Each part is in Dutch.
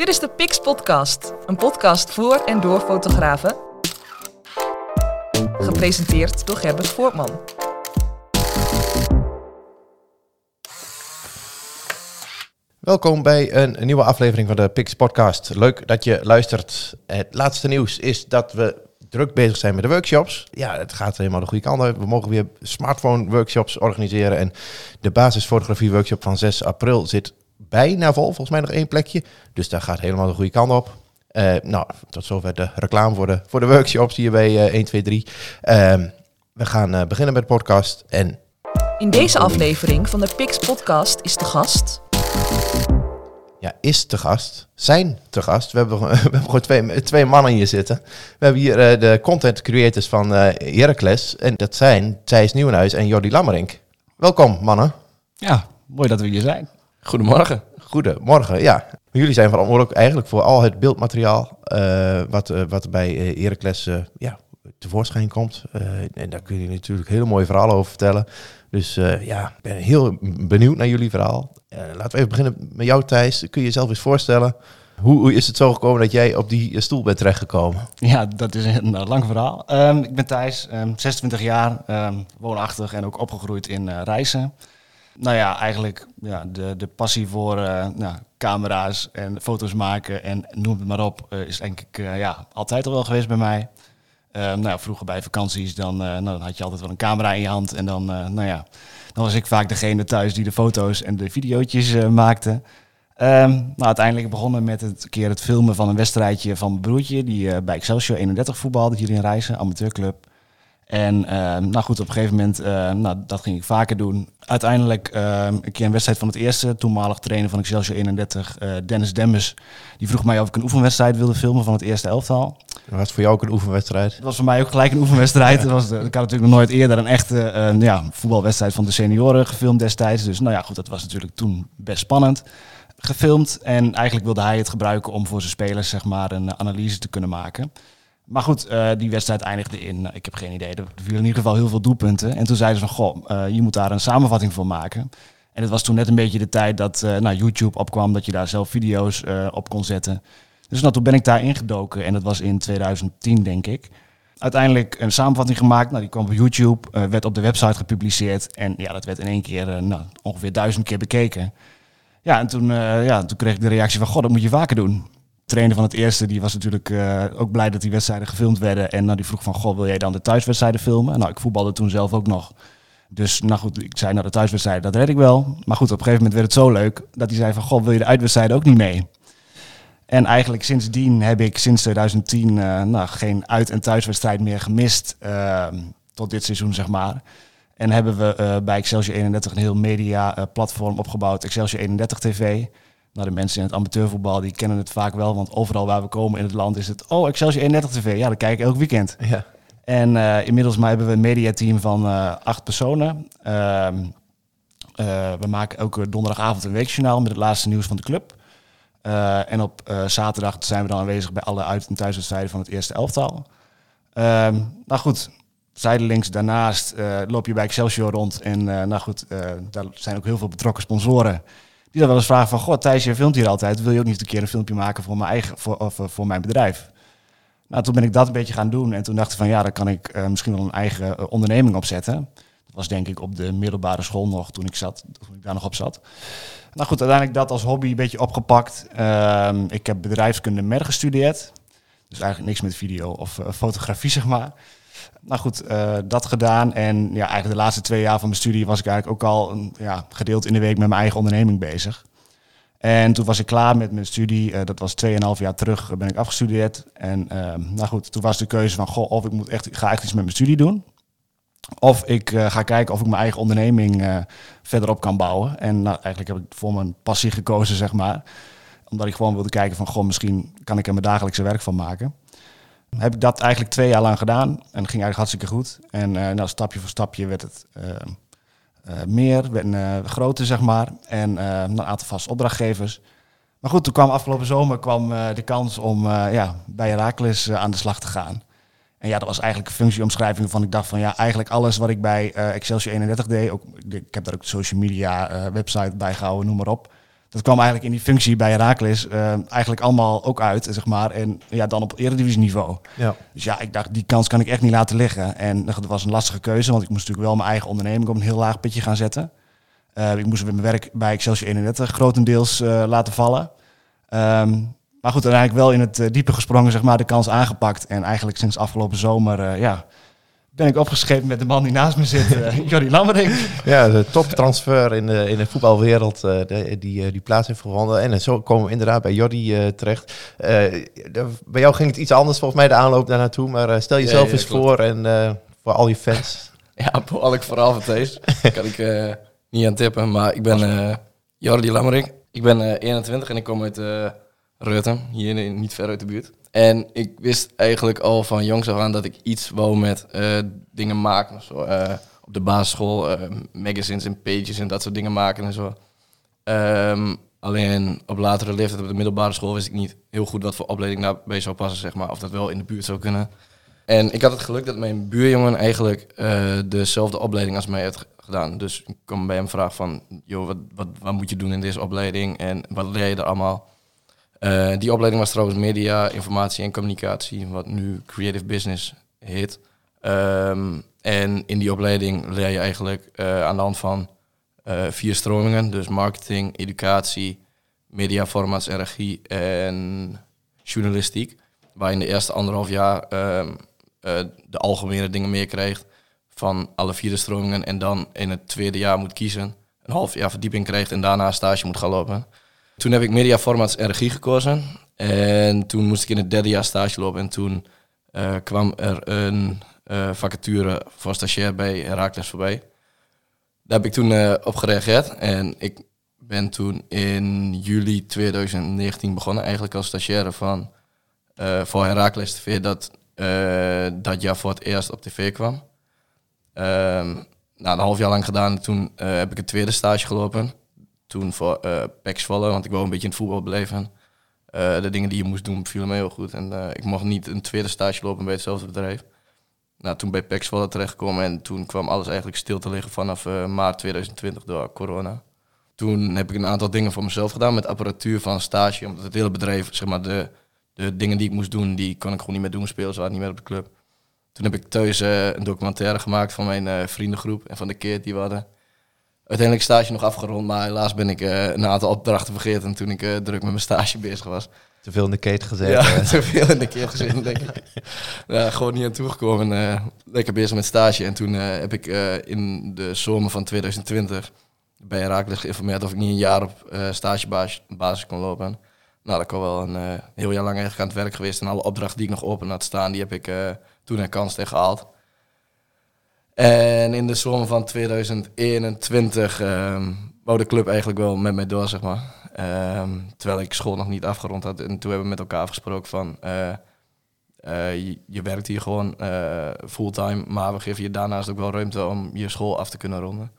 Dit is de Pix Podcast, een podcast voor en door fotografen. Gepresenteerd door Gerbert Voortman. Welkom bij een nieuwe aflevering van de Pix Podcast. Leuk dat je luistert. Het laatste nieuws is dat we druk bezig zijn met de workshops. Ja, het gaat helemaal de goede kant uit. We mogen weer smartphone workshops organiseren. En de basisfotografie workshop van 6 april zit bijna vol. Volgens mij nog één plekje. Dus daar gaat helemaal de goede kant op. Uh, nou, tot zover de reclame voor de, voor de workshops hier bij uh, 1, 2, 3. Uh, we gaan uh, beginnen met de podcast. En... In deze aflevering van de Pix Podcast is de gast ja, is te gast, zijn te gast. We hebben, we hebben gewoon twee, twee mannen hier zitten. We hebben hier uh, de content creators van uh, Heracles. En dat zijn Thijs Nieuwenhuis en Jordi Lammerink. Welkom, mannen. Ja, mooi dat we hier zijn. Goedemorgen. Goedemorgen, ja. Jullie zijn verantwoordelijk eigenlijk voor al het beeldmateriaal uh, wat, wat bij Heracles ja, tevoorschijn komt. en daar kun je natuurlijk hele mooie verhalen over vertellen. Dus ja, ik ben heel benieuwd naar jullie verhaal. Uh, laten we even beginnen met jou, Thijs. Kun je jezelf eens voorstellen? Hoe, hoe, is het zo gekomen dat jij op die stoel bent terechtgekomen? Ja, dat is een uh, lang verhaal. Um, ik ben Thijs, um, 26 jaar, um, woonachtig en ook opgegroeid in uh, Rijssen. Nou ja, eigenlijk ja, de, de passie voor nou, camera's en foto's maken en noem het maar op, is denk ik ja, altijd al wel geweest bij mij. nou ja, vroeger bij vakanties, dan, nou, dan had je altijd wel een camera in je hand en dan, nou ja dan was ik vaak degene thuis die de foto's en de videootjes maakte. Um, nou, uiteindelijk begonnen met het keer het filmen van een wedstrijdje van mijn broertje, die bij Excelsior 31 voetbalde hier in Rijssen, amateurclub. En uh, nou goed, op een gegeven moment, uh, nou, dat ging ik vaker doen. Uiteindelijk uh, een keer een wedstrijd van het eerste, toenmalig trainer van Excelsior 31, Dennis Demmers. Die vroeg mij of ik een oefenwedstrijd wilde filmen van het eerste elftal. Was het voor jou ook een oefenwedstrijd? Het was voor mij ook gelijk een oefenwedstrijd. Het was, ik had natuurlijk nog nooit eerder een echte ja, voetbalwedstrijd van de senioren gefilmd destijds. Dus nou ja, goed, dat was natuurlijk toen best spannend gefilmd. En eigenlijk wilde hij het gebruiken om voor zijn spelers zeg maar, een analyse te kunnen maken. Maar goed, uh, die wedstrijd eindigde in, uh, ik heb geen idee, er vielen in ieder geval heel veel doelpunten. En toen zeiden ze van, goh, uh, je moet daar een samenvatting voor maken. En het was toen net een beetje de tijd dat nou, YouTube opkwam, dat je daar zelf video's op kon zetten. Dus nou, toen ben ik daar ingedoken en dat was in 2010, denk ik. Uiteindelijk een samenvatting gemaakt, nou, die kwam op YouTube, werd op de website gepubliceerd. En ja, dat werd in één keer nou, ongeveer duizend keer bekeken. Ja, en toen, ja, toen kreeg ik de reactie van, goh, dat moet je vaker doen trainer van het eerste, die was natuurlijk uh, ook blij dat die wedstrijden gefilmd werden. En nou, die vroeg van, goh, wil jij dan de thuiswedstrijden filmen? Nou, ik voetbalde toen zelf ook nog. Dus nou goed, ik zei, nou de thuiswedstrijden, dat red ik wel. Maar goed, op een gegeven moment werd het zo leuk dat hij zei van, goh, wil je de uitwedstrijden ook niet mee? En eigenlijk sindsdien heb ik sinds 2010 uh, nou, geen uit- en thuiswedstrijd meer gemist. Uh, tot dit seizoen, zeg maar. En hebben we uh, bij Excelsior 31 een heel media platform opgebouwd, Excelsior 31 TV. Nou, de mensen in het amateurvoetbal die kennen het vaak wel, want overal waar we komen in het land is het, oh, Excelsior 31 TV, ja, dat kijk ik elk weekend. Ja. En uh, inmiddels maar hebben we een mediateam van uh, acht personen. Uh, we maken elke donderdagavond een weekjournaal met het laatste nieuws van de club. en op zaterdag zijn we dan aanwezig bij alle uit- en thuiswedstrijden van het eerste elftal. Ehm, nou goed, zijdelings daarnaast loop je bij Excelsior rond. En nou goed, daar zijn ook heel veel betrokken sponsoren die dan wel eens vragen van, god Thijs, je filmt hier altijd, wil je ook niet een keer een filmpje maken voor mijn eigen, voor, of, voor mijn bedrijf? Nou, toen ben ik dat een beetje gaan doen en toen dacht ik van, ja, dan kan ik uh, misschien wel een eigen uh, onderneming opzetten. Dat was denk ik op de middelbare school nog, toen ik, zat, toen ik daar nog op zat. Nou goed, uiteindelijk dat als hobby een beetje opgepakt. Uh, ik heb bedrijfskunde mer gestudeerd. Dus eigenlijk niks met video of fotografie, zeg maar. Nou goed, uh, dat gedaan. En ja, eigenlijk de laatste twee jaar van mijn studie was ik eigenlijk ook al een, ja, gedeeld in de week met mijn eigen onderneming bezig. En toen was ik klaar met mijn studie. Uh, dat was 2,5 jaar terug ben ik afgestudeerd. En uh, nou goed, toen was de keuze van, goh, of ik moet echt, ga echt iets met mijn studie doen. Of ik ga kijken of ik mijn eigen onderneming verderop kan bouwen. En nou, eigenlijk heb ik voor mijn passie gekozen, zeg maar. Omdat ik gewoon wilde kijken van, goh, misschien kan ik er mijn dagelijkse werk van maken heb ik dat eigenlijk twee jaar lang gedaan. En ging eigenlijk hartstikke goed. En uh, nou, stapje voor stapje werd het uh, uh, meer, werd groter, zeg maar. En een aantal vaste opdrachtgevers. Maar goed, toen kwam afgelopen zomer kwam, de kans om ja, bij Herakles aan de slag te gaan. En ja, dat was eigenlijk een functieomschrijving van ik dacht van ja, eigenlijk alles wat ik bij Excelsior 31 deed. Ook, ik heb daar ook social media website bij gehouden, noem maar op. dat kwam eigenlijk in die functie bij Herakles uh, eigenlijk allemaal ook uit, zeg maar. En ja, dan op eredivisieniveau. Ja. Dus ja, ik dacht, die kans kan ik echt niet laten liggen. En dat was een lastige keuze, want ik moest natuurlijk wel mijn eigen onderneming op een heel laag pitje gaan zetten. Uh, ik moest mijn werk bij Excelsior 31 grotendeels uh, laten vallen. Um, maar goed, uiteindelijk wel in het diepe gesprongen, zeg maar, de kans aangepakt. En eigenlijk sinds afgelopen zomer, ja, ben ik opgescheept met de man die naast me zit, uh, Jordi Lammering. Ja, de toptransfer in de, in de voetbalwereld uh, de, die, die plaats heeft gevonden. En zo komen we inderdaad bij Jordi uh, terecht. De, bij jou ging het iets anders volgens mij de aanloop daar naartoe. Maar stel jezelf ja, ja, eens klopt. voor en voor al je fans. ja, al ik vooral van deze. kan ik niet aan tippen. Maar ik ben Jordi Lammering. Ik ben 21 en ik kom uit Reutem, hier niet ver uit de buurt. En ik wist eigenlijk al van jongs af aan dat ik iets wou met uh, dingen maken. Zo, uh, op de basisschool, uh, magazines en pages en dat soort dingen maken en zo. Um, alleen op latere leeftijd op de middelbare school wist ik niet heel goed wat voor opleiding daarbij zou passen, zeg maar. Of dat wel in de buurt zou kunnen. En ik had het geluk dat mijn buurjongen eigenlijk dezelfde opleiding als mij heeft gedaan. Dus ik kwam bij hem vragen van, joh, wat, wat, wat moet je doen in deze opleiding en wat leer je er allemaal? Uh, die opleiding was trouwens media, informatie en communicatie, wat nu creative business heet. Um, en in die opleiding leer je eigenlijk uh, aan de hand van uh, vier stromingen, dus marketing, educatie, media, formats en regie en journalistiek. Waar je in de eerste anderhalf jaar um, de algemene dingen meer krijgt van alle vier de stromingen. En dan in het tweede jaar moet kiezen, een half jaar verdieping krijgt en daarna stage moet gaan lopen. Toen heb ik media formats en gekozen. En toen moest ik in het derde jaar stage lopen. En toen uh, kwam er een uh, vacature voor stagiair bij Herakles voorbij. Daar heb ik toen uh, op gereageerd. En ik ben toen in juli 2019 begonnen. Eigenlijk als stagiaire van, voor Herakles TV. Dat dat jaar voor het eerst op tv kwam. Um, een half jaar lang gedaan. Toen heb ik een tweede stage gelopen toen voor uh, want ik wou een beetje in het voetbal beleven. Uh, de dingen die je moest doen vielen me heel goed. En uh, ik mocht niet een tweede stage lopen bij hetzelfde bedrijf. Nou, toen bij Pax Volle terechtgekomen en toen kwam alles eigenlijk stil te liggen vanaf maart 2020 door corona. Toen heb ik een aantal dingen voor mezelf gedaan met apparatuur van stage. Omdat het hele bedrijf, zeg maar, de, de dingen die ik moest doen, die kon ik gewoon niet meer doen. Spelen ze waren niet meer op de club. Toen heb ik thuis een documentaire gemaakt van mijn vriendengroep en van de keer die we hadden uiteindelijk stage nog afgerond, maar helaas ben ik uh, een aantal opdrachten vergeten toen ik uh, druk met mijn stage bezig was. Te veel in de kate gezet. Ja, te veel in de kate gezet, denk ik. ja, gewoon niet aan toegekomen. Uh, lekker bezig met stage. En toen heb ik in de zomer van 2020 bij Herakles geïnformeerd of ik niet een jaar op stagebasis kon lopen. Nou, dat kwam wel een heel jaar lang eigenlijk aan het werk geweest. En alle opdrachten die ik nog open had staan, die heb ik toen een kans tegen gehaald. En in de zomer van 2021 um, wou de club eigenlijk wel met mij door, zeg maar. Um, terwijl ik school nog niet afgerond had. En toen hebben we met elkaar afgesproken van... Uh, uh, je, werkt hier gewoon uh, fulltime, maar we geven je daarnaast ook wel ruimte om je school af te kunnen ronden.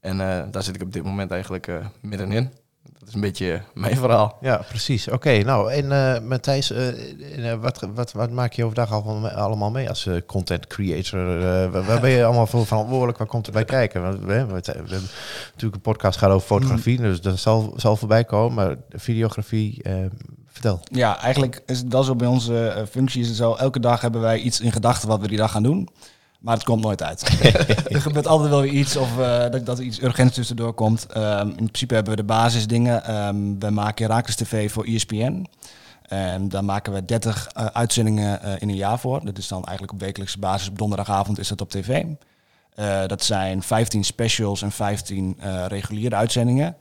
En daar zit ik op dit moment eigenlijk middenin. Dat is een beetje mijn verhaal. Ja, precies. Oké, nou, en uh, Matthijs, uh, wat, wat, wat maak je overdag al, allemaal mee als uh, content creator? Waar, waar, ben je allemaal voor verantwoordelijk? Waar komt het bij kijken? We, we, we, hebben natuurlijk een podcast gaat over fotografie, dus dat zal, zal voorbij komen. Maar videografie, vertel. Ja, eigenlijk is dat zo bij onze functie is het zo. Elke dag hebben wij iets in gedachten wat we die dag gaan doen. Maar het komt nooit uit. er gebeurt altijd wel weer iets of uh, dat, dat er iets urgents tussendoor komt. Um, in principe hebben we de basisdingen. Um, we maken Herakles TV voor ESPN. En daar maken we 30 uh, uitzendingen uh, in een jaar voor. Dat is dan eigenlijk op wekelijkse basis. Op donderdagavond is dat op tv. dat zijn 15 specials en 15 reguliere uitzendingen.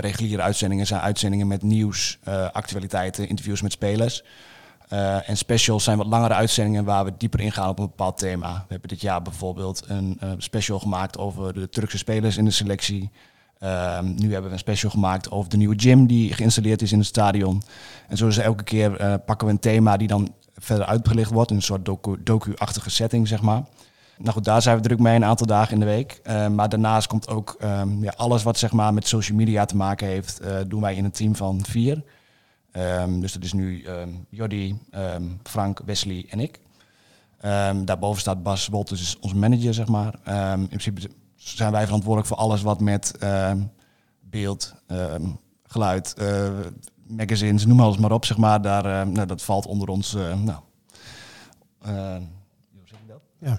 reguliere uitzendingen zijn uitzendingen met nieuws, actualiteiten, interviews met spelers. Uh, en specials zijn wat langere uitzendingen waar we dieper ingaan op een bepaald thema. We hebben dit jaar bijvoorbeeld een uh, special gemaakt over de Turkse spelers in de selectie. Uh, nu hebben we een special gemaakt over de nieuwe gym die geïnstalleerd is in het stadion. En zo is elke keer eh, pakken we een thema die dan verder uitgelicht wordt een soort docu-achtige setting, zeg maar. Nou goed, daar zijn we druk mee een aantal dagen in de week. maar daarnaast komt ook ehm, ja, alles wat zeg maar, met social media te maken heeft, doen wij in een team van vier. Um, dus dat is nu um, Jordi, um, Frank, Wesley en ik. daarboven staat Bas Wolters, dus onze manager, zeg maar. in principe zijn wij verantwoordelijk voor alles wat met beeld, geluid, eh, magazines, noem alles maar op, zeg maar. Daar, nou, dat valt onder ons, eh, nou... hoe zeg je dat? Ja.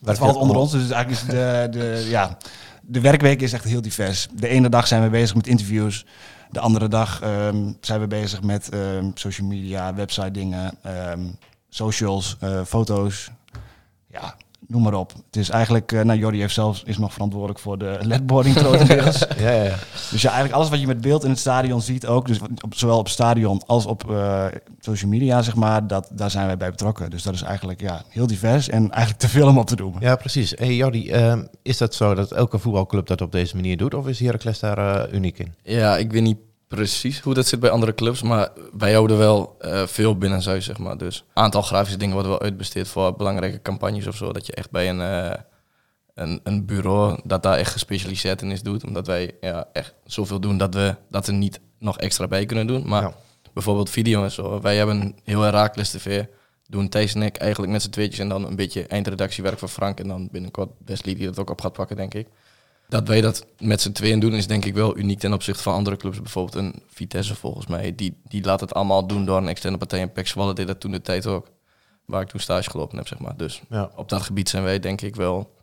Dat valt onder ons, dus eigenlijk is de, de, ja, de werkweek is echt heel divers. De ene dag zijn we bezig met interviews. De andere dag ehm, zijn we bezig met ehm, social media, website dingen, ehm, socials, eh, foto's. Ja, noem maar op. Het is eigenlijk, eh nou Jordi heeft zelfs, is nog verantwoordelijk voor de ledboarding grotendeels. Ja, ja, ja. Dus ja, eigenlijk alles wat je met beeld in het stadion ziet ook, dus op, zowel op stadion als op eh, social media, zeg maar, dat, daar zijn wij bij betrokken. Dus dat is eigenlijk ja, heel divers en eigenlijk te veel om op te doen. Ja, precies. Hey Jordi, ehm, is dat zo dat elke voetbalclub dat op deze manier doet? Of is Heracles daar eh, uniek in? Ja, ik weet niet precies hoe dat zit bij andere clubs, maar wij houden wel eh, veel binnenshuis, zeg maar. Dus een aantal grafische dingen worden wel uitbesteed voor belangrijke campagnes of zo. Dat je echt bij een, eh, een, een bureau dat daar echt gespecialiseerd in is doet. Omdat wij ja, echt zoveel doen dat we dat er niet nog extra bij kunnen doen. Maar Ja. bijvoorbeeld video en zo. Wij hebben heel Herakles TV. Doen Thijs en ik eigenlijk met z'n tweetjes en dan een beetje eindredactiewerk voor Frank. En dan binnenkort Wesley die dat ook op gaat pakken, denk ik. Dat wij dat met z'n tweeën doen is denk ik wel uniek ten opzichte van andere clubs. Bijvoorbeeld een Vitesse volgens mij. Die, die laat het allemaal doen door een externe partij. En Pek Zwolle deed dat toen de tijd ook. Waar ik toen stage gelopen heb, zeg maar. Dus Ja. op dat gebied zijn wij denk ik wel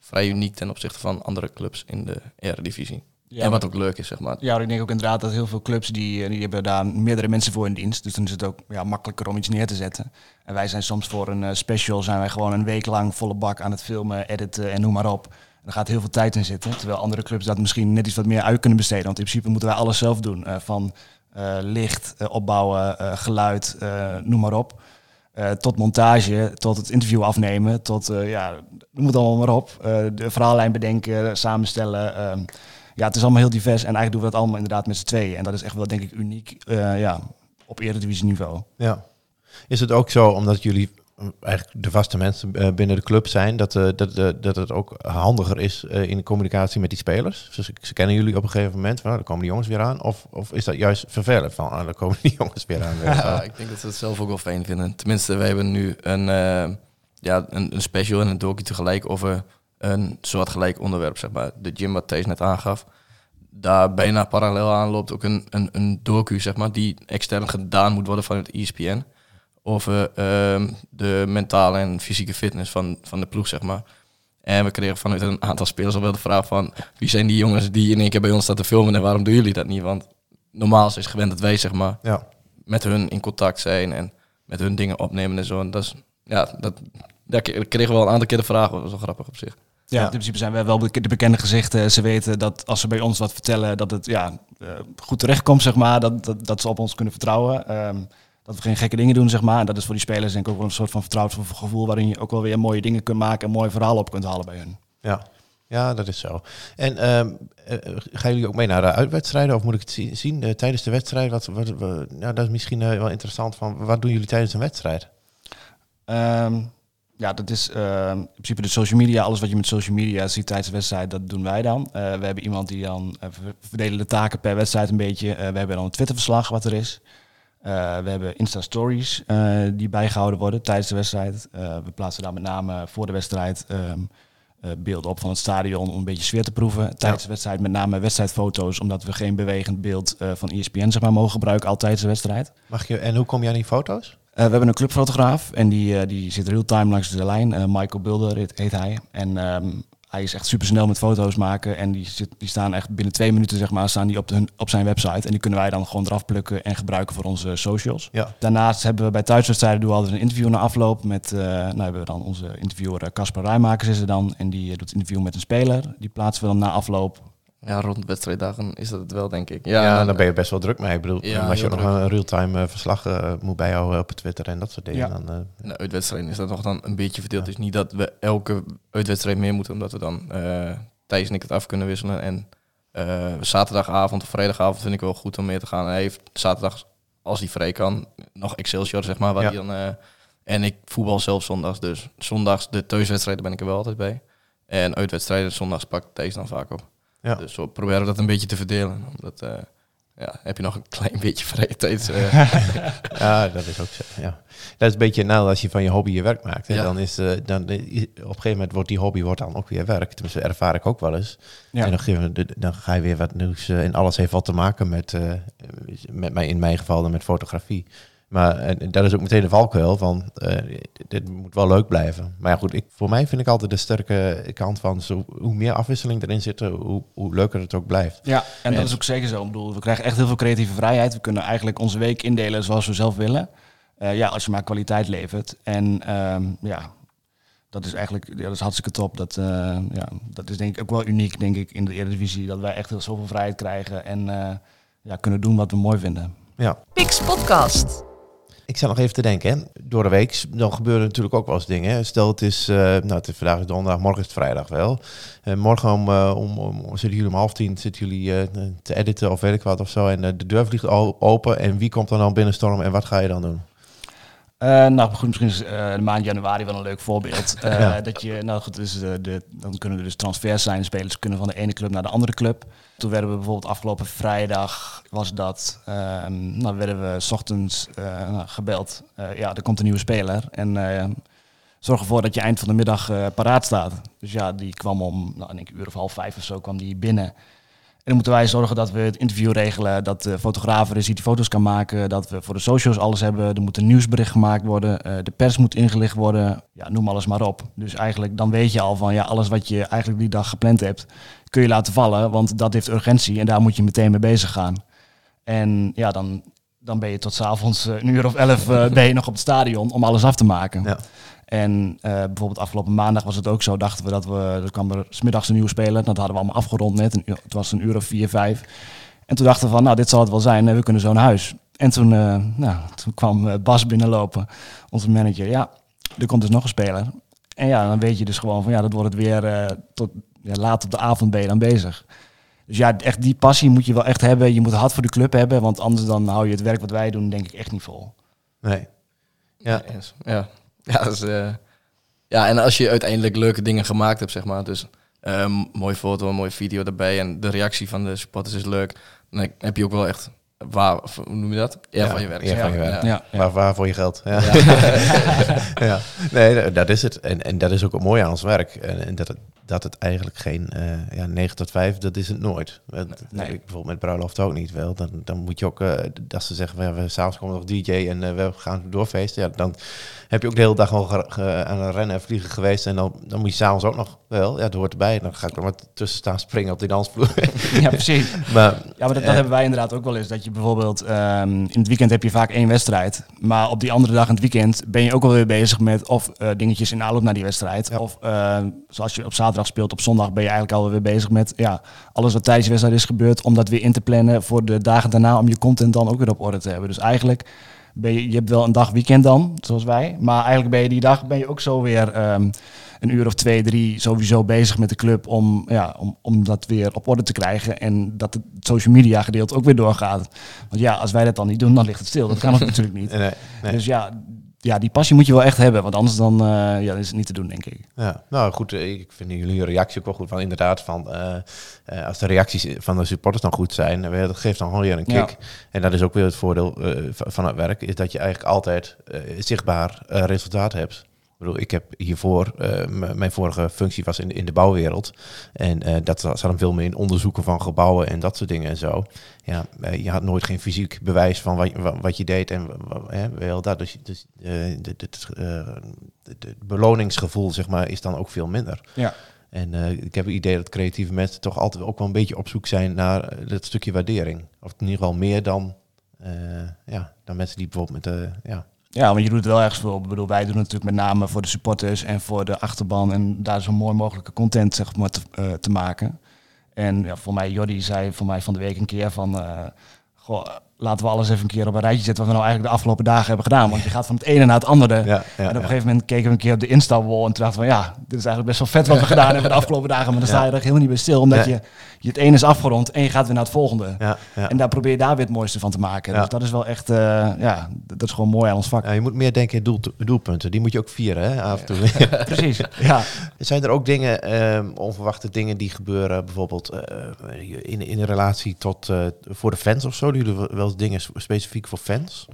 vrij uniek ten opzichte van andere clubs in de Eredivisie. Ja, en wat ook leuk is, zeg maar. Ja, ik denk ook inderdaad dat heel veel clubs die, eh, die hebben daar meerdere mensen voor in dienst. Dus dan is het ook ja, makkelijker om iets neer te zetten. En wij zijn soms voor een eh, special zijn wij gewoon een week lang volle bak aan het filmen, editen en noem maar op. En er gaat heel veel tijd in zitten. Terwijl andere clubs dat misschien net iets wat meer uit kunnen besteden. Want in principe moeten wij alles zelf doen. Eh, van eh, licht, eh, opbouwen, geluid, noem maar op. Tot montage, tot het interview afnemen, tot, ja, noem het allemaal maar op. De verhaallijn bedenken, samenstellen. ehm, ja, het is allemaal heel divers en eigenlijk doen we dat allemaal inderdaad met z'n tweeën. En dat is echt wel, denk ik, uniek ja, op eredivisie niveau. Ja. Is het ook zo, omdat jullie eigenlijk de vaste mensen eh, binnen de club zijn, dat, eh, dat, eh, dat het ook handiger is in de communicatie met die spelers? Dus ze kennen jullie op een gegeven moment, van, nou, dan komen die jongens weer aan. Of, of is dat juist vervelend van, ah, dan komen die jongens weer aan. Ja, ik denk dat ze het zelf ook wel fijn vinden. Tenminste, wij hebben nu een, ja, een, een special en een docu tegelijk over een soort gelijk onderwerp, zeg maar. De gym wat Thijs net aangaf. Daar bijna parallel aan loopt ook een, een, een docu, zeg maar, die extern gedaan moet worden vanuit ESPN. Over ehm, de mentale en fysieke fitness van, van de ploeg, zeg maar. En we kregen vanuit een aantal spelers al wel de vraag van... wie zijn die jongens die in één keer bij ons staan te filmen en waarom doen jullie dat niet? Want normaal is het gewend dat wij, zeg maar, Ja. met hun in contact zijn en met hun dingen opnemen en zo. En dat is, ja, dat, daar kregen we wel een aantal keer de vraag. Dat was wel grappig op zich. Ja, Ja. in principe zijn wij wel de bekende gezichten. Ze weten dat als ze bij ons wat vertellen, dat het ja, eh, goed terechtkomt, zeg maar. Dat, dat, dat ze op ons kunnen vertrouwen. Ehm, dat we geen gekke dingen doen, zeg maar. En dat is voor die spelers denk ik ook wel een soort van vertrouwd gevoel... waarin je ook wel weer mooie dingen kunt maken en mooie verhalen op kunt halen bij hun. Ja. ja, dat is zo. En eh, gaan jullie ook mee naar de uitwedstrijden? Of moet ik het zi- zien eh, tijdens de wedstrijd? Wat, wat, wat- nou, dat is misschien eh, wel interessant. Van, wat doen jullie tijdens een wedstrijd? Ehm, ja, dat is ehm, in principe de social media. Alles wat je met social media ziet tijdens de wedstrijd, dat doen wij dan. We hebben iemand die dan ver- verdelen de taken per wedstrijd een beetje. We hebben dan een Twitterverslag wat er is. Eh, we hebben Insta-stories eh, die bijgehouden worden tijdens de wedstrijd. Eh, we plaatsen daar met name voor de wedstrijd eh, beelden op van het stadion om een beetje sfeer te proeven. Tijdens de wedstrijd met name wedstrijdfoto's, omdat we geen bewegend beeld van ESPN zeg maar, mogen gebruiken al tijdens de wedstrijd. Mag je, en hoe kom je aan die foto's? We hebben een clubfotograaf en die, die zit real-time langs de lijn. Michael Bulder heet, heet hij. En ehm, hij is echt super snel met foto's maken. En die, zit, die staan echt binnen twee minuten zeg maar, staan die op, de, hun- op zijn website. En die kunnen wij dan gewoon eraf plukken en gebruiken voor onze socials. Ja. Daarnaast hebben we bij thuiswedstrijden doen we altijd een interview na afloop. Met, eh, nou hebben we dan onze interviewer eh, Casper Rijmakers is er dan. En die eh, doet het interview met een speler. Die plaatsen we dan na afloop. Ja, rond wedstrijddagen is dat het wel, denk ik. Ja, Ja, dan ben je best wel druk mee. Ik bedoel, Ja, als je nog een real-time eh, verslag eh, moet bijhouden op Twitter en dat soort dingen. Ja. Dan, eh, Nou, uitwedstrijden is dat nog dan een beetje verdeeld. Is niet dat we elke uitwedstrijd meer moeten, omdat we dan eh Thijs en ik het af kunnen wisselen. En eh, zaterdagavond of vrijdagavond vind ik wel goed om mee te gaan. Hij heeft zaterdag, als hij vrij kan, nog Excelsior, zeg maar. Waar hij dan, eh, en ik voetbal zelf zondags, dus zondags de thuiswedstrijden ben ik er wel altijd bij. En uitwedstrijden zondags pakt Thijs dan vaak op. Ja. Dus we proberen dat een beetje te verdelen. Omdat, eh, ja, heb je nog een klein beetje vrije tijd. eh. Ja, dat is ook zo. Ja. Dat is een beetje nou als je van je hobby je werk maakt. Hè, Ja. Dan is, eh, dan, op een gegeven moment wordt die hobby wordt dan ook weer werk. Tenminste, ervaar ik ook wel eens. Ja. En dan, geef dan ga je weer wat nieuws. en alles heeft wat te maken met, met mij, in mijn geval dan met fotografie. Maar eh, dat is ook meteen de valkuil van, eh, dit- moet wel leuk blijven. Maar ja, goed, ik, voor mij vind ik altijd de sterke kant van, zo, hoe meer afwisseling erin zit, hoe, hoe leuker het ook blijft. Ja, en dat En- is ook zeker zo. Ik bedoel, we krijgen echt heel veel creatieve vrijheid. We kunnen eigenlijk onze week indelen zoals we zelf willen. Eh, ja, als je maar kwaliteit levert. En ehm, ja, dat is eigenlijk ja, dat is hartstikke top. Dat, eh, ja, dat is denk ik ook wel uniek, denk ik, in de Eredivisie. Dat wij echt heel zoveel vrijheid krijgen en eh, ja, kunnen doen wat we mooi vinden. Ja. Pix Podcast. Ik zat nog even te denken, hè. door de week dan gebeuren natuurlijk ook wel eens dingen. Stel het is, eh, nou het vandaag is donderdag, morgen is het vrijdag wel. Eh, morgen om, eh, om, om, zitten jullie om half tien zitten jullie te editen of weet ik wat of zo. En de deur vliegt al open en wie komt dan binnenstormen en wat ga je dan doen? Eh, nou goed, misschien is eh, de maand januari wel een leuk voorbeeld. Eh, Ja. Dat je, nou goed, dus, de, dan kunnen er dus transfers zijn. Spelers kunnen van de ene club naar de andere club. Toen werden we bijvoorbeeld afgelopen vrijdag, was dat, ehm, nou werden we 's ochtends nou, gebeld. Ja, er komt een nieuwe speler. En zorg ervoor dat je eind van de middag paraat staat. Dus ja, die kwam om, nou, ik een uur of half vijf of zo, kwam die binnen. En dan moeten wij zorgen dat we het interview regelen, dat de fotograaf er is die foto's kan maken, dat we voor de socials alles hebben. Er moet een nieuwsbericht gemaakt worden, eh, de pers moet ingelicht worden, ja, noem alles maar op. Dus eigenlijk dan weet je al van ja, alles wat je eigenlijk die dag gepland hebt, kun je laten vallen, want dat heeft urgentie en daar moet je meteen mee bezig gaan. En ja, dan, dan ben je tot s'avonds uh, een uur of elf uh, ben je nog op het stadion om alles af te maken. Ja. En uh, bijvoorbeeld afgelopen maandag was het ook zo, dachten we dat we, er kwam er smiddags een nieuwe speler, dat hadden we allemaal afgerond net, een, het was een uur of vier, vijf. En toen dachten we van, nou dit zal het wel zijn, we kunnen zo naar huis. En toen, uh, nou, toen kwam Bas binnenlopen, onze manager, ja, er komt dus nog een speler. En ja, dan weet je dus gewoon van, ja, dat wordt het weer uh, tot ja, laat op de avond ben je dan bezig. Dus ja, echt die passie moet je wel echt hebben. Je moet hard voor de club hebben, want anders dan hou je het werk wat wij doen, denk ik echt niet vol. Nee. Ja, ja. ja, dat is, uh, ja, en als je uiteindelijk leuke dingen gemaakt hebt, zeg maar, dus um, mooie foto, een mooie video erbij en de reactie van de supporters is leuk, dan heb je ook wel echt waar, hoe noem je dat? Eer ja, van je werk. Eer van je werk. Ja. Ja. Waar, waar voor je geld. Ja. ja. Nee, dat is het. En, en dat is ook het mooie aan ons werk. En, en dat, het, dat het eigenlijk geen uh, ja, 9 tot 5, dat is het nooit. Dat, nee. ik bijvoorbeeld met bruiloft ook niet wel. Dan, dan moet je ook, uh, dat ze zeggen, ja, we s'avonds komen nog DJ en uh, we gaan doorfeesten. Ja, dan heb je ook de hele dag al aan het rennen en vliegen geweest. En dan, dan moet je s'avonds ook nog wel. Ja, dat hoort erbij. Dan ga ik er maar tussen staan springen op die dansvloer. ja, precies. maar, ja, maar dat, dat hebben wij inderdaad ook wel eens. Dat je bijvoorbeeld um, in het weekend heb je vaak één wedstrijd. Maar op die andere dag in het weekend ben je ook wel weer bezig met of uh, dingetjes in aanloop naar die wedstrijd. Ja. Of uh, zoals je op zaterdag speelt, op zondag ben je eigenlijk alweer bezig met ja, alles wat tijdens de wedstrijd is gebeurd. Om dat weer in te plannen voor de dagen daarna. Om je content dan ook weer op orde te hebben. Dus eigenlijk ben je, je hebt wel een dag weekend dan, zoals wij. Maar eigenlijk ben je die dag ben je ook zo weer um, een uur of twee, drie sowieso bezig met de club om, ja, om, om dat weer op orde te krijgen. En dat het social media gedeelte ook weer doorgaat. Want ja, als wij dat dan niet doen, dan ligt het stil. Dat kan ook natuurlijk niet. Nee, nee. Dus ja, ja, die passie moet je wel echt hebben. Want anders dan uh, ja, is het niet te doen, denk ik. Ja, nou goed, ik vind jullie reactie ook wel goed. Van inderdaad, van, uh, uh, als de reacties van de supporters dan goed zijn, dat geeft dan gewoon weer een kick. Ja. En dat is ook weer het voordeel van het werk, is dat je eigenlijk altijd zichtbaar resultaat hebt. Ik bedoel, ik heb hiervoor, uh, mijn vorige functie was in, in de bouwwereld. En uh, dat zat hem veel meer in onderzoeken van gebouwen en dat soort dingen en zo. Ja, uh, je had nooit geen fysiek bewijs van wat, wat je deed en wel dat. Dus, dus het beloningsgevoel, zeg maar, is dan ook veel minder. Ja. En ik heb het idee dat creatieve mensen toch altijd ook wel een beetje op zoek zijn naar dat stukje waardering. Of in ieder geval meer dan, ja, dan mensen die bijvoorbeeld met de... ja, ja, want je doet het wel ergens voor. Ik bedoel, wij doen het natuurlijk met name voor de supporters en voor de achterban. En daar zo mooi mogelijke content zeg maar, te, uh, te maken. En ja, voor mij, Jordi zei voor mij van de week een keer van... Uh, goh, laten we alles even een keer op een rijtje zetten wat we nou eigenlijk de afgelopen dagen hebben gedaan. Want je gaat van het ene naar het andere. Ja, ja, en op een gegeven moment keken we een keer op de Insta-wall en toen dachten we van ja, dit is eigenlijk best wel vet wat we gedaan hebben de afgelopen dagen. Maar dan sta je er helemaal niet bij stil, omdat je, je het ene is afgerond en je gaat weer naar het volgende. En daar probeer je daar weer het mooiste van te maken. Dus dat is wel echt, eh, ja, dat is gewoon mooi aan ons vak. Ja, je moet meer denken in doel, doelpunten. Die moet je ook vieren, hè, af en toe. Precies, ja. Zijn er ook dingen, ehm, onverwachte dingen die gebeuren, bijvoorbeeld eh, in, in een relatie tot eh, voor de fans of zo? Doen jullie wel dingen specifiek voor fans?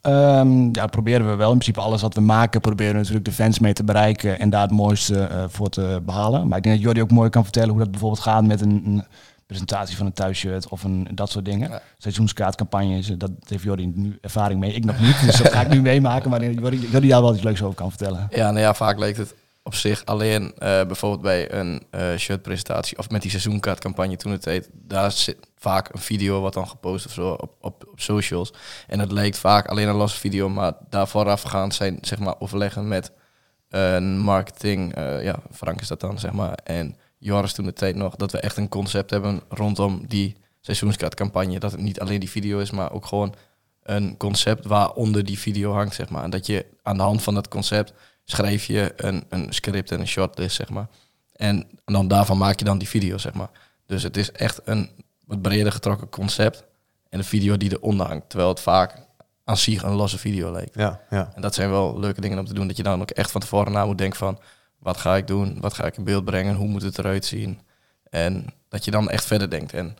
Ehm, ja, dat proberen we wel. In principe alles wat we maken, proberen we natuurlijk de fans mee te bereiken en daar het mooiste eh, voor te behalen. Maar ik denk dat Jordi ook mooi kan vertellen hoe dat bijvoorbeeld gaat met een, een presentatie van een thuisshirt of een, dat soort dingen. Ja. Seizoenskaartcampagnes, dat heeft Jordi nu ervaring mee. Ik nog niet, dus dat ga ik nu meemaken. Maar Jordi, Jordi daar wel iets leuks over kan vertellen. Ja, nou ja, vaak leek het op zich alleen eh, bijvoorbeeld bij een eh, shirtpresentatie of met die seizoenkaartcampagne toen het heet. Daar zit vaak een video wat dan gepost of zo op, op, op socials. En het leek vaak alleen een losse video, maar daar voorafgaand zijn zeg maar overleggen met een marketing, eh, ja, Frank is dat dan zeg maar, en Joris toen de tijd nog, dat we echt een concept hebben rondom die seizoenskaartcampagne. Dat het niet alleen die video is, maar ook gewoon een concept waaronder die video hangt, zeg maar. En dat je aan de hand van dat concept schrijf je een, een script en een shortlist, zeg maar. En dan daarvan maak je dan die video, zeg maar. Dus het is echt een wat breder getrokken concept en een video die eronder hangt. Terwijl het vaak aan zich een losse video leek. Ja, ja. En dat zijn wel leuke dingen om te doen. Dat je dan ook echt van tevoren na moet denken van... wat ga ik doen? Wat ga ik in beeld brengen? Hoe moet het eruit zien? En dat je dan echt verder denkt. En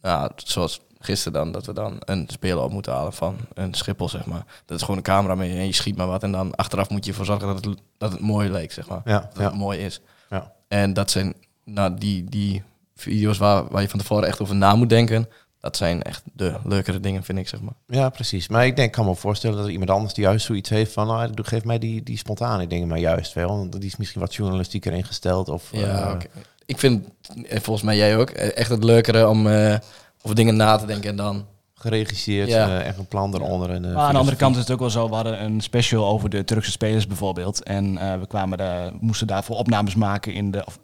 nou, zoals gisteren dan, dat we dan een speler op moeten halen van een Schiphol, zeg maar. Dat is gewoon een camera mee en je schiet maar wat. En dan achteraf moet je ervoor zorgen dat het, dat het mooi leek, zeg maar. Ja, Dat ja. het mooi is. Ja. En dat zijn nou, die, die video's waar, waar je van tevoren echt over na moet denken. Dat zijn echt de leukere dingen, vind ik, zeg maar. Ja, precies. Maar ik denk, ik kan me voorstellen dat er iemand anders die juist zoiets heeft van, nou, doe- geef mij die, die spontane dingen maar juist wel. Want die is misschien wat journalistieker ingesteld of... Ja, eh, oké. Ik vind, eh, volgens mij jij ook, eh, echt het leukere om eh, over dingen na te denken en dan... geregisseerd, Ja. eh, echt een plan eronder. En, eh, Maar aan de andere kant is het ook wel zo, we hadden een special over de Turkse spelers bijvoorbeeld. En eh, we kwamen daar, moesten daarvoor opnames maken in de, of,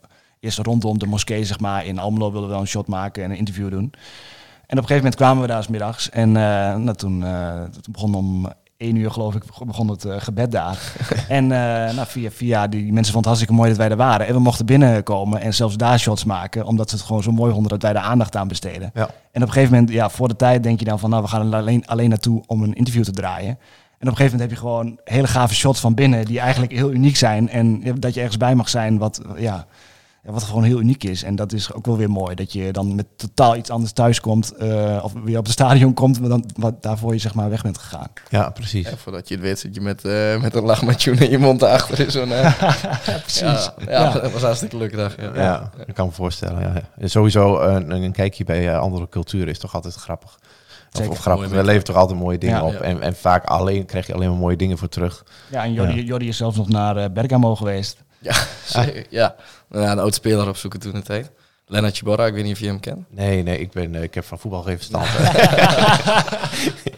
eerst rondom de moskee zeg maar. In Almelo wilden we wel een shot maken en een interview doen. En op een gegeven moment kwamen we daar 's middags. En eh, nou, toen, eh, toen begon om één uur geloof ik, begon het eh, gebed daar. en nou, via, via die mensen vonden het hartstikke mooi dat wij er waren. En we mochten binnenkomen en zelfs daar shots maken. Omdat ze het gewoon zo mooi vonden dat wij daar aandacht aan besteden. Ja. En op een gegeven moment, ja, voor de tijd denk je dan van, nou, we gaan er alleen, alleen naartoe om een interview te draaien. En op een gegeven moment heb je gewoon hele gave shots van binnen die eigenlijk heel uniek zijn. En dat je ergens bij mag zijn wat, ja, wat gewoon heel uniek is. En dat is ook wel weer mooi. Dat je dan met totaal iets anders thuis komt. eh, of weer op het stadion komt, maar dan wat daarvoor je zeg maar weg bent gegaan. Ja, precies. Ja, voordat je het weet zit je met, eh, met een lachmatjoen in je mond achter in zo'n... eh, Precies. ja, ja, Ja. dat was hartstikke leuke dag. Ja. Ja, ik kan me voorstellen. Ja, ja. En sowieso een, een kijkje bij andere culturen is toch altijd grappig. Of, Zeker. of grappig. We leveren toch altijd mooie dingen Ja. op. Ja. En, en vaak alleen krijg je alleen maar mooie dingen voor terug. Ja, en Jordi, Jordi is zelfs nog naar Bergamo geweest. Ja, zeker, ja. Ja, een oud speler opzoeken toen het heet. Lennart Chibora, ik weet niet of je hem kent. Nee, nee, ik, ben, eh, ik heb van voetbal geen verstand.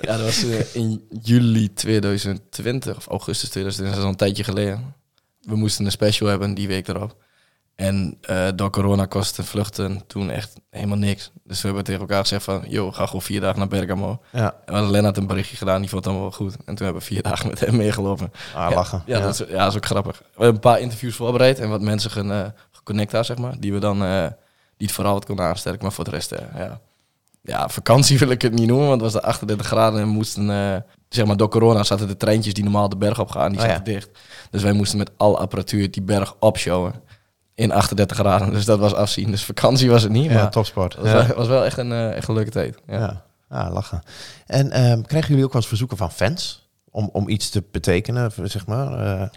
Ja, dat was eh, in juli 2020 of augustus 2020, dat is al een tijdje geleden. We moesten een special hebben die week erop. En eh, door corona kostte vluchten toen echt helemaal niks. Dus we hebben tegen elkaar gezegd van, joh, ga gewoon vier dagen naar Bergamo. ja, En we hadden Lennart een berichtje gedaan, die vond het allemaal wel goed. En toen hebben we vier dagen met hem meegelopen. ah, Ja, lachen. Ja, Dat, is, ja, dat is ook grappig. We hebben een paar interviews voorbereid en wat mensen geconnect daar, zeg maar. Die we dan, eh die het vooral wat konden aansterken. Maar voor de rest, eh, ja. Ja, vakantie wil ik het niet noemen, want het was de 38 graden en we moesten, zeg maar, door corona zaten de treintjes die normaal de berg op gaan, die Oh, ja. zaten dicht. Dus wij moesten met al apparatuur die berg opshowen in 38 graden. Dus dat was afzien. Dus vakantie was het niet, Ja, maar topsport. het was, Ja. wel, was wel echt een, eh, echt een leuke tijd. Ja. Ja. Ah, lachen. En ehm, krijgen jullie ook wel eens verzoeken van fans? Om, om iets te betekenen, zeg maar? Eh,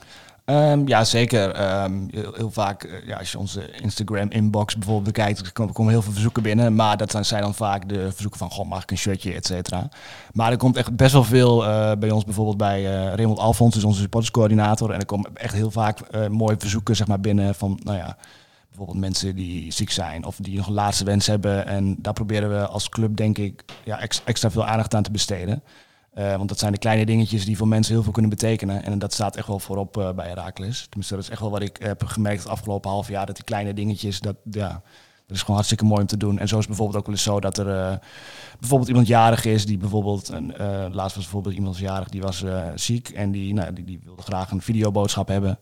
Ehm, ja, zeker. Ehm, heel, vaak, eh, ja, als je onze Instagram-inbox bijvoorbeeld bekijkt, komen, komen heel veel verzoeken binnen. Maar dat zijn, dan vaak de verzoeken van, goh, mag ik een shirtje, et cetera. Maar er komt echt best wel veel eh, bij ons, bijvoorbeeld bij eh Raymond Alfons, dus onze supporterscoördinator. En er komen echt heel vaak mooie verzoeken zeg maar, binnen van, nou ja, bijvoorbeeld mensen die ziek zijn of die nog een laatste wens hebben. En daar proberen we als club, denk ik, ja, ex- extra veel aandacht aan te besteden. Eh, want dat zijn de kleine dingetjes die voor mensen heel veel kunnen betekenen. En dat staat echt wel voorop eh, bij Herakles. Tenminste, dat is echt wel wat ik heb gemerkt het afgelopen half jaar. Dat die kleine dingetjes, dat, ja, Dat is gewoon hartstikke mooi om te doen. En zo is bijvoorbeeld ook wel eens zo dat er uh, bijvoorbeeld iemand jarig is die bijvoorbeeld, laatst was bijvoorbeeld iemand jarig die was ziek en die, nou, die, die, wilde graag een videoboodschap hebben.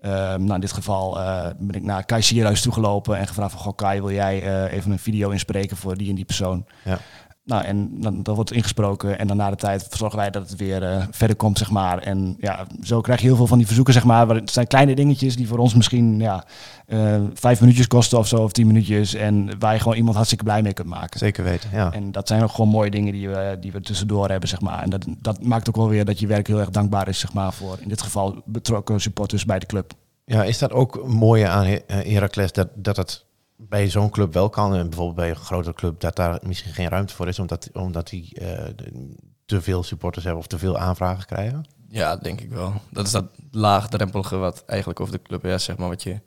Ehm, nou, in dit geval ben ik naar Kai Sierhuis toegelopen en gevraagd van, goh Kai, wil jij even een video inspreken voor die en die persoon? Ja. Nou, en dan, dan wordt ingesproken en dan na de tijd verzorgen wij dat het weer uh, verder komt, zeg maar. En ja, zo krijg je heel veel van die verzoeken, zeg maar. Het zijn kleine dingetjes die voor ons misschien ja, uh, vijf minuutjes kosten of zo, of tien minuutjes. En waar je gewoon iemand hartstikke blij mee kunt maken. Zeker weten, ja. En dat zijn ook gewoon mooie dingen die we, die we tussendoor hebben, zeg maar. En dat, dat maakt ook wel weer dat je werk heel erg dankbaar is, zeg maar, voor in dit geval betrokken supporters bij de club. Ja, is dat ook mooie aan Heracles, dat, dat het bij zo'n club wel kan. En bijvoorbeeld bij een grotere club dat daar misschien geen ruimte voor is, omdat, omdat die uh, te veel supporters hebben of te veel aanvragen krijgen? Ja, denk ik wel. Dat is dat laagdrempelige wat eigenlijk over de club is, zeg maar, wat je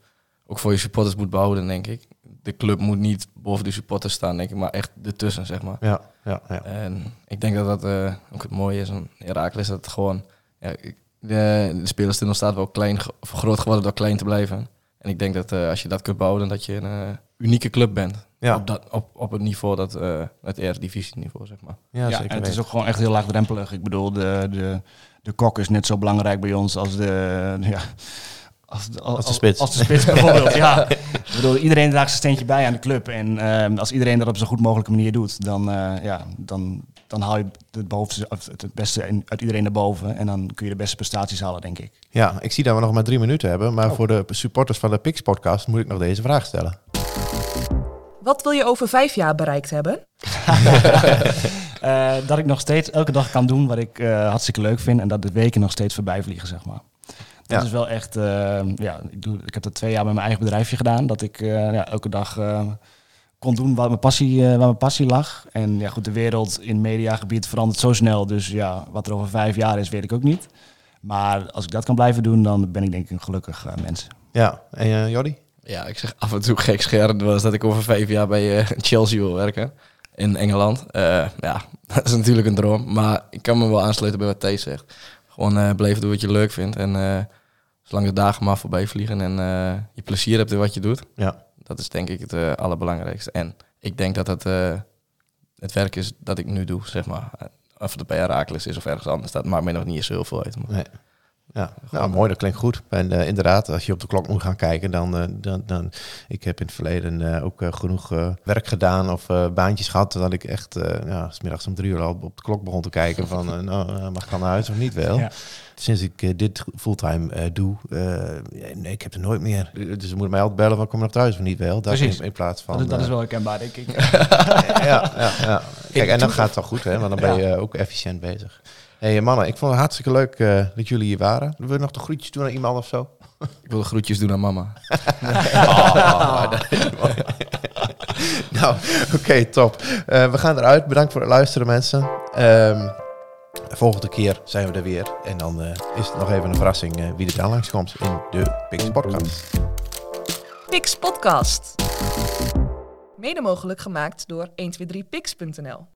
ook voor je supporters moet behouden, denk ik. De club moet niet boven de supporters staan, denk ik, maar echt ertussen, zeg maar. Ja, ja, ja. En ik denk dat dat uh, ook het mooie is aan Herakles, dat het gewoon... Ja, de, de spelerstunnel staat wel klein, of groot geworden door klein te blijven. En ik denk dat uh, als je dat kunt bouwen, dat je een uh, unieke club bent. Ja. Op, dat, op, op het niveau, dat, uh, het Eredivisie-niveau, zeg maar. Ja, ja en het is ook gewoon echt heel laagdrempelig. Ik bedoel, de, de, de kok is net zo belangrijk bij ons als de... Ja, als de, als, als de spits. Als de spits bijvoorbeeld, ja. Ik bedoel, iedereen draagt zijn steentje bij aan de club. En uh, als iedereen dat op zo'n goed mogelijke manier doet, dan, uh, ja, dan, dan haal je het, bovenste, het beste uit iedereen naar boven. En dan kun je de beste prestaties halen, denk ik. Ja, ik zie dat we nog maar drie minuten hebben. Maar oh. voor de supporters van de Pix podcast moet ik nog deze vraag stellen. Wat wil je over vijf jaar bereikt hebben? uh, dat ik nog steeds elke dag kan doen wat ik uh, hartstikke leuk vind. En dat de weken nog steeds voorbij vliegen, zeg maar. Dat ja. is wel echt, uh, ja, ik, doe, ik heb dat twee jaar met mijn eigen bedrijfje gedaan. Dat ik ja, elke dag kon doen waar mijn, passie, waar mijn passie lag. En ja, goed, de wereld in mediagebied verandert zo snel. Dus ja, wat er over vijf jaar is, weet ik ook niet. Maar als ik dat kan blijven doen, dan ben ik denk ik een gelukkig mens. Ja, en uh, Jordi? Ja, ik zeg af en toe gek scherend was dat ik over vijf jaar bij uh, Chelsea wil werken in Engeland. Uh, ja, dat is natuurlijk een droom, maar ik kan me wel aansluiten bij wat Thijs zegt. Gewoon uh, blijven doen wat je leuk vindt en zolang de dagen maar voorbij vliegen en je plezier hebt in wat je doet. Ja. Dat is denk ik het allerbelangrijkste. En ik denk dat het het werk is dat ik nu doe, zeg maar. Of het bij Herakles is of ergens anders, dat maakt mij nog niet zo heel veel uit. Ja, nou, mooi, dat klinkt goed. En uh, inderdaad, als je op de klok moet gaan kijken, dan, uh, dan, dan ik heb in het verleden uh, ook genoeg werk gedaan of baantjes gehad, dat ik echt, ja, smiddags om drie uur al op de klok begon te kijken van, nou, mag ik dan naar huis of niet wel? Ja. Sinds ik dit fulltime doe, nee, ik heb er nooit meer. Dus ze moeten mij altijd bellen van, kom naar thuis of niet wel? Dat in, in, plaats van... Dat is, dat is wel herkenbaar, denk ik. ja, ja, ja. Kijk, en dan gaat het wel goed, hè, want dan ben je ook efficiënt bezig hey, mannen, ik vond het hartstikke leuk uh, dat jullie hier waren. Wil je nog de groetjes doen aan iemand of zo? Ik wil de groetjes doen aan mama. oh, nou, oké, okay, top. Uh, we gaan eruit. Bedankt voor het luisteren, mensen. Um, de volgende keer zijn we er weer. En dan uh, is het nog even een verrassing uh, wie er dan langskomt in de Pix Podcast. Pix Podcast. Mede mogelijk gemaakt door 123pix.nl